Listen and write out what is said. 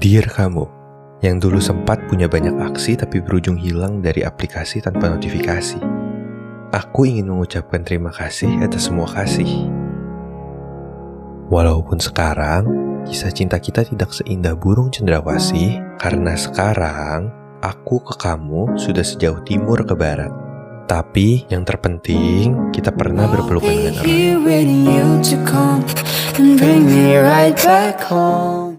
Dear kamu, yang dulu sempat punya banyak aksi tapi berujung hilang dari aplikasi tanpa notifikasi. Aku ingin mengucapkan terima kasih atas semua kasih. Walaupun sekarang, kisah cinta kita tidak seindah burung cendrawasih, karena sekarang aku ke kamu sudah sejauh timur ke barat. Tapi yang terpenting, kita pernah berpelukan dengan erat.